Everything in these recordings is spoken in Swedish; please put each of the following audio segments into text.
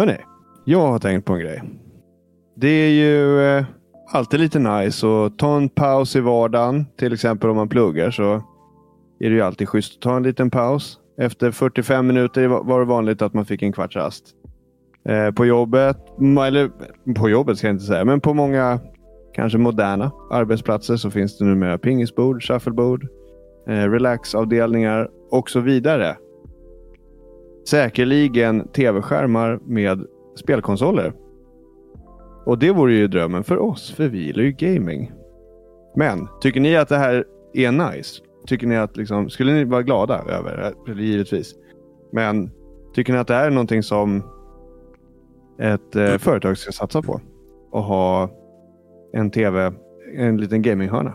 Hörni, jag har tänkt på en grej. Det är ju eh, alltid lite nice att ta en paus i vardagen. Till exempel om man pluggar så är det ju alltid schysst att ta en liten paus. Efter 45 minuter var det vanligt att man fick en kvarts rast. Eh, på jobbet, eller på jobbet ska jag inte säga, men på många kanske moderna arbetsplatser så finns det numera pingisbord, shuffleboard, eh, relaxavdelningar och så vidare. Säkerligen tv-skärmar med spelkonsoler. Och det vore ju drömmen för oss, för vi gillar ju gaming. Men, tycker ni att det här är nice? Tycker ni att, liksom, skulle ni vara glada över det? Givetvis. Men, tycker ni att det här är någonting som ett eh, företag ska satsa på? Och ha en tv, en liten gaminghörna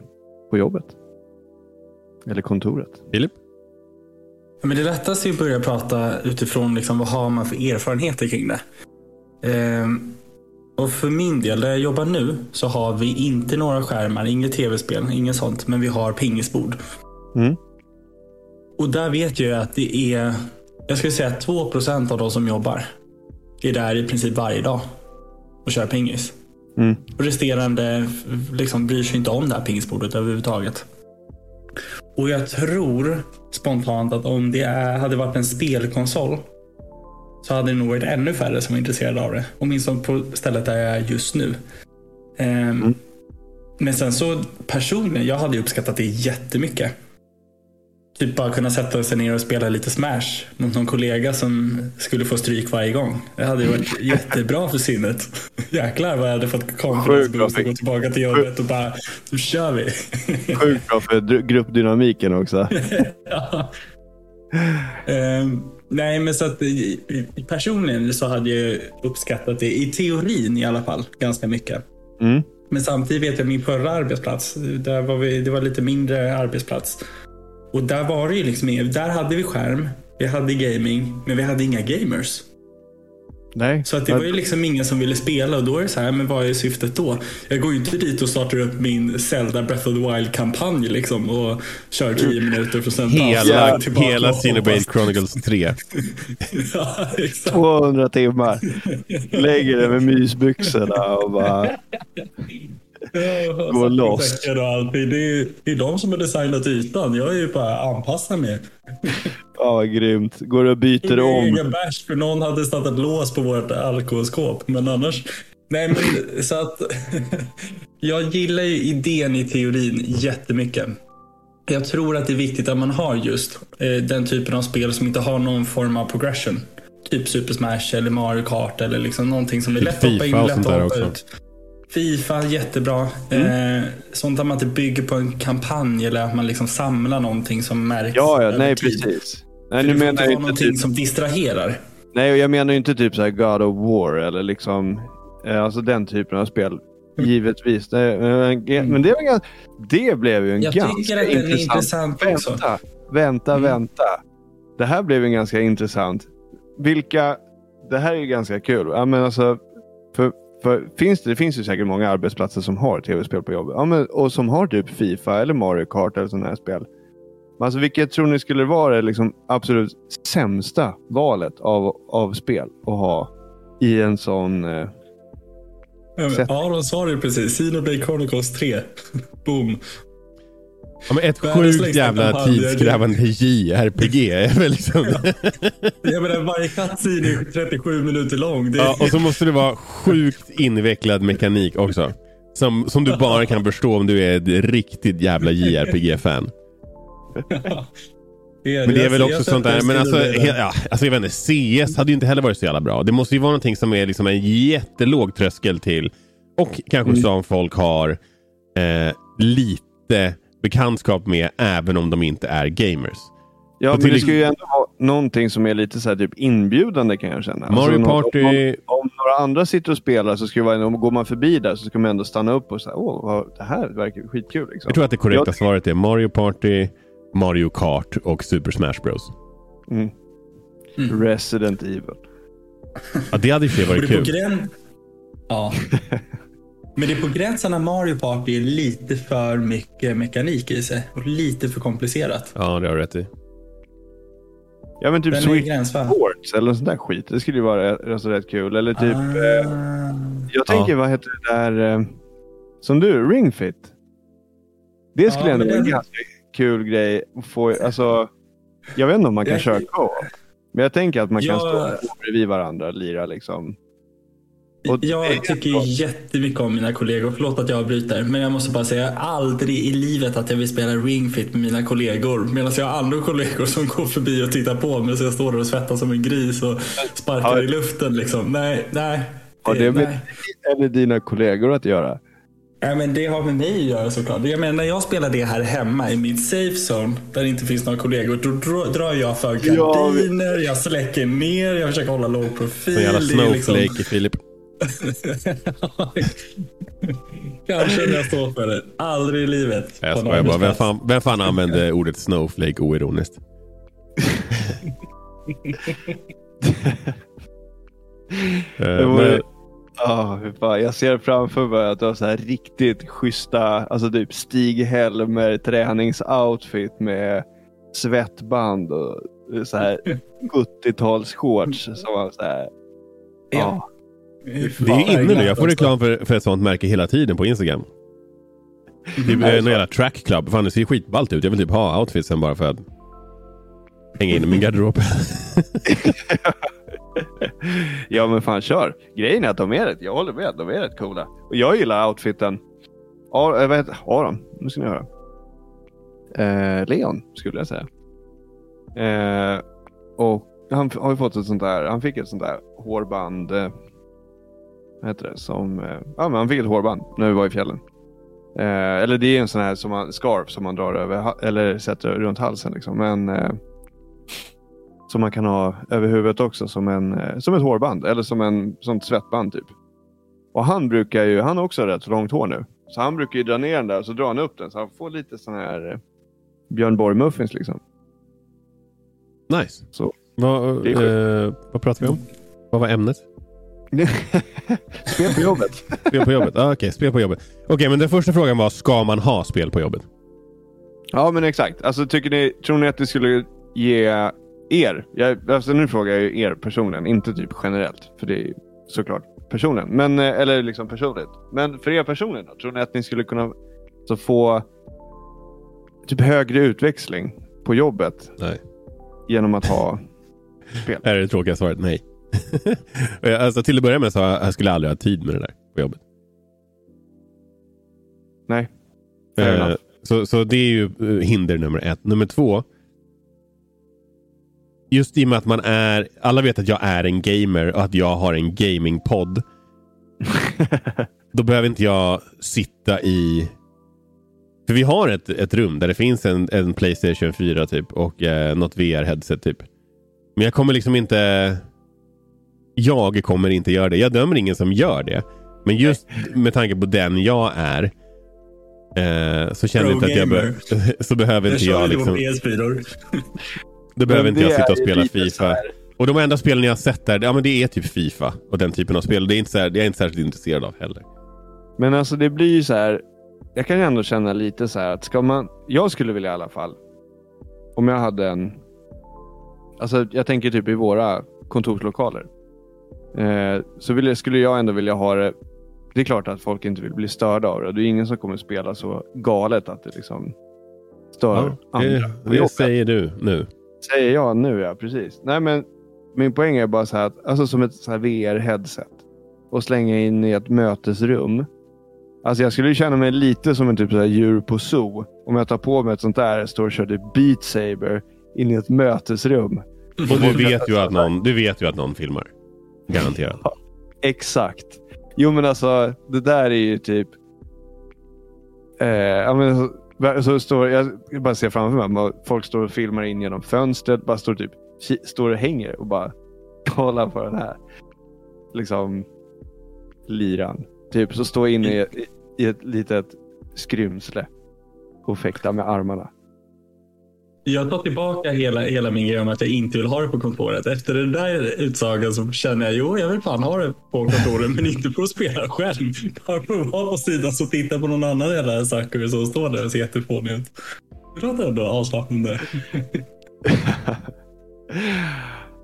på jobbet? Eller kontoret? Filip? Men det lättaste är att börja prata utifrån liksom, vad har man för erfarenheter kring det. Ehm, och för min del, där jag jobbar nu, så har vi inte några skärmar, inget tv-spel, inget sånt. Men vi har pingisbord. Mm. Och där vet jag att det är, jag skulle säga 2% av de som jobbar är där i princip varje dag och kör pingis. Mm. Och resterande liksom, bryr sig inte om det här pingisbordet överhuvudtaget. Och jag tror spontant att om det hade varit en spelkonsol så hade det nog varit ännu färre som var intresserade av det. Åtminstone på stället där jag är just nu. Ehm, Mm. Men sen så personligen, jag hade uppskattat det jättemycket. Typ bara kunna sätta sig ner och spela lite Smash mot någon kollega som skulle få stryk varje gång. Det hade ju varit jättebra för sinnet. Jäklar vad jag hade fått confidence boost och gå tillbaka till jobbet och bara, nu kör vi. Sjukt bra för gruppdynamiken också. ja. Ehm, nej, men så att personligen så hade jag uppskattat det, i teorin i alla fall, ganska mycket. Mm. Men samtidigt vet jag min förra arbetsplats, där var vi, det var lite mindre arbetsplats. Och där var det ju liksom, där hade vi skärm, vi hade gaming, men vi hade inga gamers. Nej. Så att det var ju liksom ingen som ville spela och då är det så här, men vad är syftet då? Jag går ju inte dit och startar upp min Zelda Breath of the Wild-kampanj liksom och kör 10 minuter för sen Hela, tillbaka hela hoppas. Chronicles 3. ja, exakt. 200 timmar. Lägger det med mysbyxorna och bara... Ja, Gå loss. och. Det är, det är de som har designat ytan. Jag är ju bara anpassa mig. Ja, grymt. Går och byter om. ingen bärs för någon hade satt ett lås på vårt alkoholskåp. Men annars. Nej men så att. jag gillar ju idén i teorin jättemycket. Jag tror att det är viktigt att man har just eh, den typen av spel som inte har någon form av progression. Typ Super Smash eller Mario Kart eller liksom någonting som är lätt att hoppa in och lätt att hoppa också. ut. Fifa, jättebra. Eh, sånt där man inte bygger på en kampanj eller att man liksom samlar någonting som märks Ja, ja, nej tid. precis. Nej, För nu menar jag inte någonting typ, som distraherar. nej, och jag menar ju inte typ så här God of War eller liksom eh, alltså den typen av spel. Givetvis. Det, eh, men det, var ganska, det blev ju en Jag ganska intressant. intressant också. Vänta, vänta, Mm. vänta. Det här blev ju ganska intressant. Vilka... Det här är ju ganska kul. Ja, men alltså, för, finns det, det finns ju säkert många arbetsplatser som har tv-spel på jobbet. Ja, men, och som har typ Fifa eller Mario Kart eller sådana här spel. Men Alltså, vilket tror ni skulle vara det liksom absolut sämsta valet av, av spel att ha i en sån... Eh, Ja, men Aron sa det precis. Xenoblade Chronicles 3. Boom. Ja, men ett sjukt jävla tidskrävande JRPG är liksom... Jag menar, varje cutscene är 37 minuter lång. Är... Ja, och så måste det vara sjukt invecklad mekanik också. Som, som du bara kan förstå om du är ett riktigt jävla JRPG-fan. Men det är väl också sånt där, men alltså, he, ja, alltså jag vet inte, CS hade ju inte heller varit så jävla bra. Det måste ju vara någonting som är liksom en jättelåg tröskel till och kanske Mm. som folk har eh, lite bekantskap med även om de inte är gamers. ja, men det ska ju ändå vara någonting som är lite så här, typ inbjudande kan jag känna. Mario nå- Party- Om, om några andra sitter och spelar så ska det vara, om går man förbi där så ska man ändå stanna upp och säga åh, vad, det här verkar skitkul. Liksom. Jag tror att det korrekta Jag- svaret är Mario Party, Mario Kart och Super Smash Bros. Mm. Mm. Resident Evil. Ja, det hade Och varit kul. Ja. Men det är på gränsen när Mario Party är lite för mycket mekanik i sig. Och lite för komplicerat. Ja, det har du rätt i. Ja men typ Den Switch? Sports eller sånt där skit. Det skulle ju vara alltså, rätt kul. Eller typ, eh, Ah. jag tänker vad heter det där eh, som du, Ring Fit. Det skulle Ja, ändå vara en ganska kul grej att få. Alltså, jag vet inte om man kan köra co Men jag tänker att man kan stå bredvid varandra och lira liksom. Och det Jag tycker så- jättemycket om mina kollegor. Förlåt att jag avbryter. Men jag måste bara säga aldrig i livet att jag vill spela Ring Fit med mina kollegor. Medan jag har andra kollegor som går förbi och tittar på mig. Så jag står där och svettas som en gris och sparkar Ja. i luften. Liksom. Nej, nej. Har det med nej. eller dina kollegor att göra? Ja, men det har med mig att göra såklart. Jag menar, när jag spelar det här hemma i mitt safe zone där det inte finns några kollegor. Då drar- jag för Ja, gardiner, jag släcker ner, jag försöker hålla låg profil. Som jävla Det liksom- snowflake i Filip. Kanske jag står för det. Aldrig i livet. Jag skojar bara. Vem fan, vem fan använder ordet snowflake oironiskt? Eh, Det vore- fy fan. jag ser framför mig att du har så här riktigt schyssta, alltså typ Stig-Helmer träningsoutfit med svettband och så här 70-tals-shorts. Som var så här, ja. Det är ju inne nu. Jag får reklam för, för ett sånt märke hela tiden på Instagram. Typ eh, någon jävla track club. Fan det ser ju skitballt ut. Jag vill typ ha outfitsen bara för att hänga in i min garderob. ja men fan kör. Grejen är att de är rätt, jag håller med, de är rätt coola. Och jag gillar outfiten. Ar, vad heter Aron? Nu ska ni höra. Eh, Leon skulle jag säga. Eh, och han har ju fått ett sånt där, han fick ett sånt där hårband. Eh, vad heter det? Som, eh, ja men han fick ett hårband när vi var i fjällen. Eh, eller det är en sån här som man, scarf som man drar över, eller sätter runt halsen liksom. Men eh, som man kan ha över huvudet också som, en, eh, som ett hårband eller som en sånt svettband typ. Och han brukar ju, han har också rätt långt hår nu. Så han brukar ju dra ner den där och så drar han upp den så han får lite sån här eh, Björn Borg-muffins liksom. Nice. Så. Är eh, vad pratar vi om? Vad var ämnet? Spel på jobbet. Spel på jobbet? Ah, Okej, spel på jobbet. Okej, men den första frågan var, ska man ha spel på jobbet? Ja men exakt. Alltså tycker ni, tror ni att det skulle ge er, jag, alltså nu frågar jag ju er personligen, inte typ generellt. För det är såklart personen. Men, eh, eller liksom personligt. Men för er personligen? Tror ni att ni skulle kunna så få typ högre utväxling på jobbet Nej. genom att ha spel? Är det tråkiga svaret nej. alltså, till att börja med så har jag, jag skulle aldrig ha tid med det där på jobbet. Nej. Eh, så, så det är ju eh, hinder nummer ett. Nummer två. Just i och med att man är, alla vet att jag är en gamer och att jag har en gamingpodd. Då behöver inte jag sitta i... För vi har ett, ett rum där det finns en, en Playstation 4 typ och eh, något VR-headset typ. Men jag kommer liksom inte... Jag kommer inte göra det. Jag dömer ingen som gör det. Men just med tanke på den jag är eh, så känner jag inte att jag be så behöver Jag inte jag liksom, på PS4. då behöver inte jag sitta och spela FIFA. Och de enda spelen jag har sett där, ja men det är typ FIFA och den typen av spel. Det är inte så här, det är jag inte särskilt intresserad av heller. Men alltså det blir ju så här. Jag kan ju ändå känna lite så här att ska man. Jag skulle vilja i alla fall. Om jag hade en. Alltså jag tänker typ i våra kontorslokaler. Eh, så vill skulle jag ändå vilja ha det. Det är klart att folk inte vill bli störda av det. Det är ingen som kommer spela så galet att det liksom stör andra. det, på det jobbet. säger du nu. Säger jag nu ja, precis. Nej men min poäng är bara så här att, alltså som ett VR-headset och slänga in i ett mötesrum. Alltså jag skulle känna mig lite som en typ så här djur på zoo. Om jag tar på mig ett sånt där, står och körde Beat Saber in i ett mötesrum. Och du vet ju att någon, du vet ju att någon filmar. Garanterat. Exakt. Jo men alltså det där är ju typ. Eh, jag men, så, så står, jag bara ser framför mig att folk står och filmar in genom fönstret. Bara står typ står och hänger och bara kollar på den här. Liksom liran. Typ så står inne i, i, i ett litet skrymsle och fäktar med armarna. Jag tar tillbaka hela, hela min grej om att jag inte vill ha det på kontoret. Efter den där utsagan så känner jag, jo jag vill fan ha det på kontoret men inte för att spela själv. Bara för att vara på sidan och titta på någon annan jävla saker som står där och ser jättefånig ut. Det låter ändå avslappnande.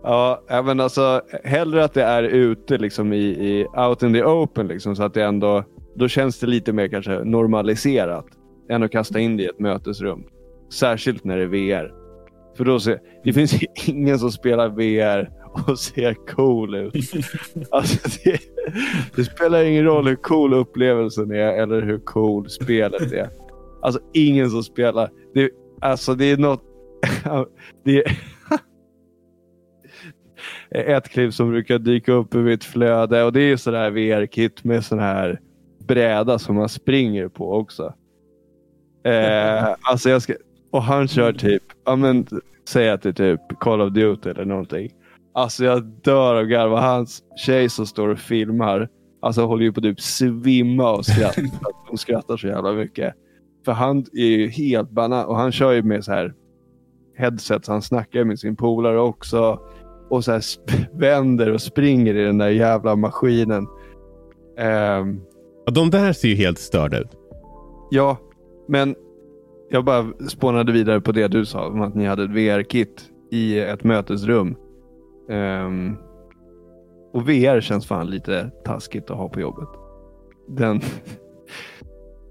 Ja, men alltså hellre att det är ute liksom i, i out in the open liksom så att det ändå, då känns det lite mer kanske normaliserat än att kasta in det i ett mötesrum. Särskilt när det är VR. För då ser, det finns ingen som spelar VR och ser cool ut. Alltså det, det spelar ingen roll hur cool upplevelsen är eller hur cool spelet är. Alltså ingen som spelar. Det, alltså det är något... Det är ett klipp som brukar dyka upp i mitt flöde och det är sådär VR-kit med sån här bräda som man springer på också. Eh, alltså jag ska, och han kör typ, ja men säg att det är typ Call of Duty eller någonting. Alltså jag dör av garv. Hans tjej som står och filmar, alltså håller ju på att typ svimma och skratta. De skrattar så jävla mycket. För han är ju helt banan och han kör ju med så här headset, så han snackar med sin polare också. Och så här vänder och springer i den där jävla maskinen. Um, ja, de där ser ju helt störda ut. Ja, men jag bara spånade vidare på det du sa om att ni hade ett VR-kit i ett mötesrum. Um, och VR känns fan lite taskigt att ha på jobbet. Den,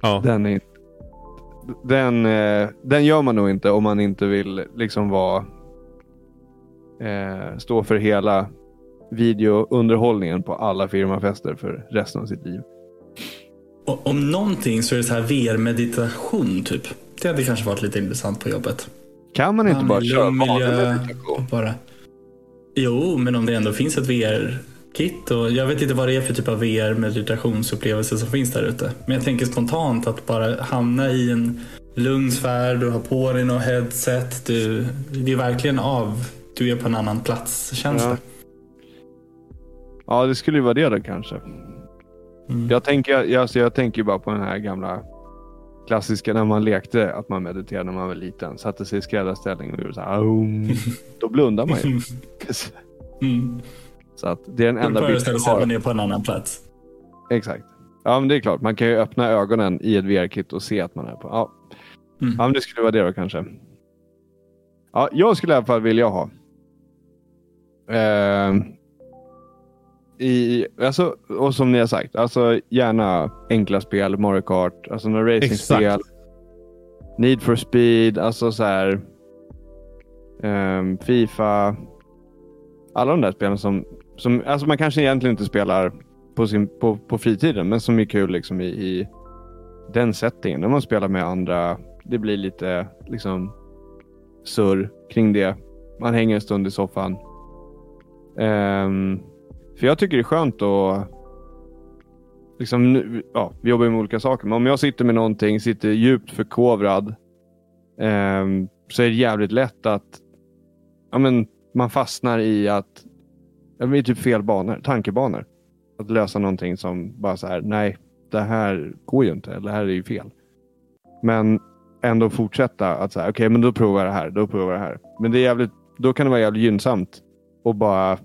ja. den, är, den, eh, den gör man nog inte om man inte vill liksom vara eh, stå för hela videounderhållningen på alla firmafester för resten av sitt liv. Och, om någonting så är det så här VR-meditation typ. Det hade kanske varit lite intressant på jobbet. Kan man inte man bara köra vanlig meditation? Bara. Jo, men om det ändå finns ett VR-kit och jag vet inte vad det är för typ av VR-meditationsupplevelse som finns där ute. Men jag tänker spontant att bara hamna i en lugn sfär, du har på dig något headset, du, det är verkligen av, du är på en annan plats känns ja. det. Ja, det skulle ju vara det då kanske. Mm. Jag, tänker, alltså jag tänker bara på den här gamla klassiska när man lekte att man mediterade när man var liten. Satte sig i skräddarställning och gjorde så här. Då blundar man ju. mm. Så att det är den enda bilden jag har. Man är på en annan plats. Exakt. Ja, men det är klart. Man kan ju öppna ögonen i ett VR-kit och se att man är på. Ja, mm. ja men det skulle vara det då kanske. Ja, jag skulle i alla fall vilja ha. Eh, i, alltså, och som ni har sagt, alltså gärna enkla spel, Mario Kart, alltså några racingspel. Need for speed, alltså så här. Um, Fifa. Alla de där spelen som, som alltså man kanske egentligen inte spelar på, sin, på, på fritiden, men som är kul liksom i, i den settingen. När man spelar med andra, det blir lite liksom surr kring det. Man hänger en stund i soffan. Um, för jag tycker det är skönt att liksom, ja, vi jobbar med olika saker. Men om jag sitter med någonting, sitter djupt förkovrad, eh, så är det jävligt lätt att ja, men, man fastnar i att, ja, men, typ fel banor, tankebanor. Att lösa någonting som bara så här, nej, det här går ju inte, det här är ju fel. Men ändå fortsätta att säga, okej, okay, men då provar jag det här, då provar jag det här. Men det är jävligt, då kan det vara jävligt gynnsamt att bara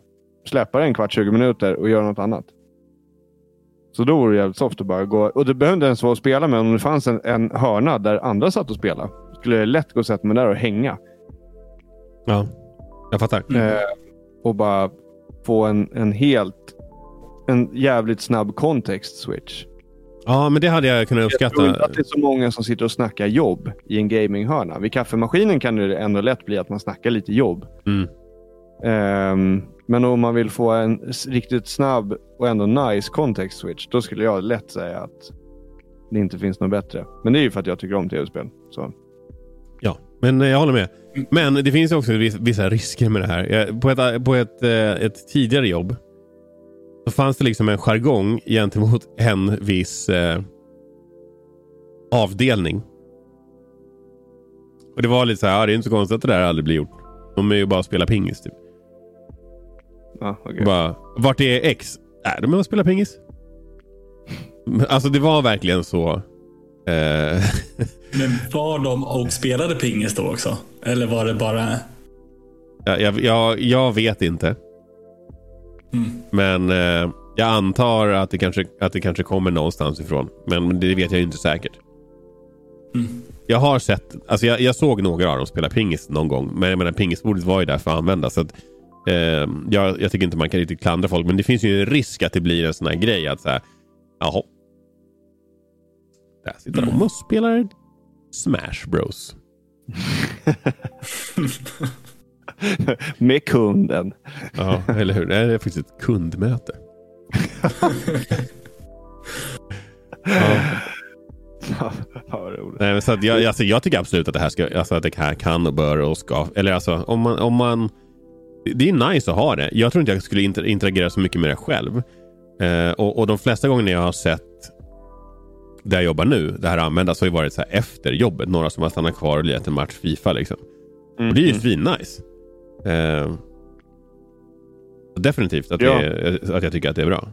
släppa det en kvart, 20 minuter och göra något annat. Så då vore det jävligt soft att bara gå. Och det behövde inte ens vara att spela med. Om det fanns en, en hörna där andra satt och spelade. Skulle det lätt gå att sätta mig där och hänga. Ja, jag fattar. Mm. Eh, och bara få en, en helt... En jävligt snabb kontext switch. Ja, men det hade jag kunnat uppskatta. Jag tror inte att det är så många som sitter och snackar jobb i en gaminghörna. Vid kaffemaskinen kan det ändå lätt bli att man snackar lite jobb. Mm. Um, men om man vill få en riktigt snabb och ändå nice context switch, då skulle jag lätt säga att det inte finns något bättre. Men det är ju för att jag tycker om tv-spel. Så. Ja, men eh, jag håller med. Men det finns också vissa risker med det här. På ett, på ett, eh, ett tidigare jobb så fanns det liksom en jargong gentemot en viss eh, avdelning. Och Det var lite så här, ja, det är inte så konstigt att det där aldrig blir gjort. De är ju bara att spela pingis typ. Ah, okay. Bara, vart är X? Är de med och spelar pingis? Alltså det var verkligen så. Eh... Men var de och spelade pingis då också? Eller var det bara... Ja, jag, jag, jag vet inte. Mm. Men eh, jag antar att det, kanske, att det kanske kommer någonstans ifrån. Men det vet jag inte säkert. Mm. jag har sett, alltså jag, jag, såg några av dem spela pingis någon gång. Men jag menar pingisbordet var ju där för att användas. Så att, eh, jag, jag, tycker inte man kan riktigt klandra folk. Men det finns ju en risk att det blir en sån här grej att så här, jaha. Där sitter de och spelar Smash Bros. Med kunden. Ja, eller hur? Det är faktiskt ett kundmöte. ja. Nej, så jag, alltså, jag tycker absolut att det här, ska, alltså, att det här kan och bör och ska. Eller alltså om man, om man... Det är nice att ha det. Jag tror inte jag skulle interagera så mycket med det själv. Eh, och, och de flesta gånger jag har sett där jag jobbar nu, det här användas har ju varit så här efter jobbet. Några som har stannat kvar och lirat en match Fifa. Liksom. Mm. Och det är ju mm. svinnice. Eh, definitivt att, ja. det, att jag tycker att det är bra.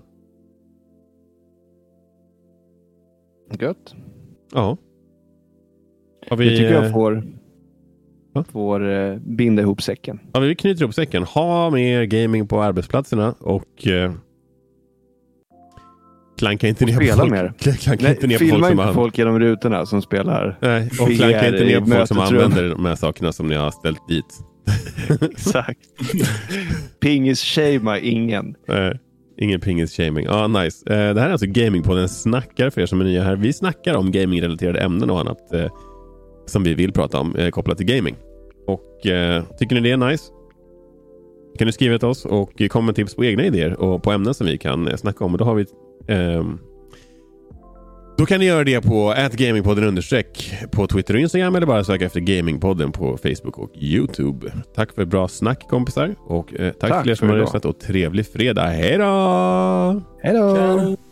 Gött. Ja. Har vi, jag tycker jag får? Får uh, binda ihop säcken. Ja, vi knyter ihop säcken. Ha mer gaming på arbetsplatserna och uh, klanka inte ner på folk. Mer. Klanka Nej, inte ner på folk, som inte folk genom rutorna som spelar. Nej, och klanka inte ner på folk som använder de här sakerna som ni har ställt dit. Exakt. Pingis-shamea ingen. Nej. Ingen pingis-shaming. Ah, nice. Eh, det här är alltså Gamingpodden Snackar för er som är nya här. Vi snackar om gamingrelaterade ämnen och annat eh, som vi vill prata om eh, kopplat till gaming. Och eh, Tycker ni det är nice? kan ni skriva till oss och komma med tips på egna idéer och på ämnen som vi kan eh, snacka om. Och då har vi ehm, då kan ni göra det på gamingpodden understreck på Twitter och Instagram eller bara söka efter Gamingpodden på Facebook och YouTube. Tack för bra snack kompisar och eh, tack, tack till er som har lyssnat och trevlig fredag. Hej då! Hej då!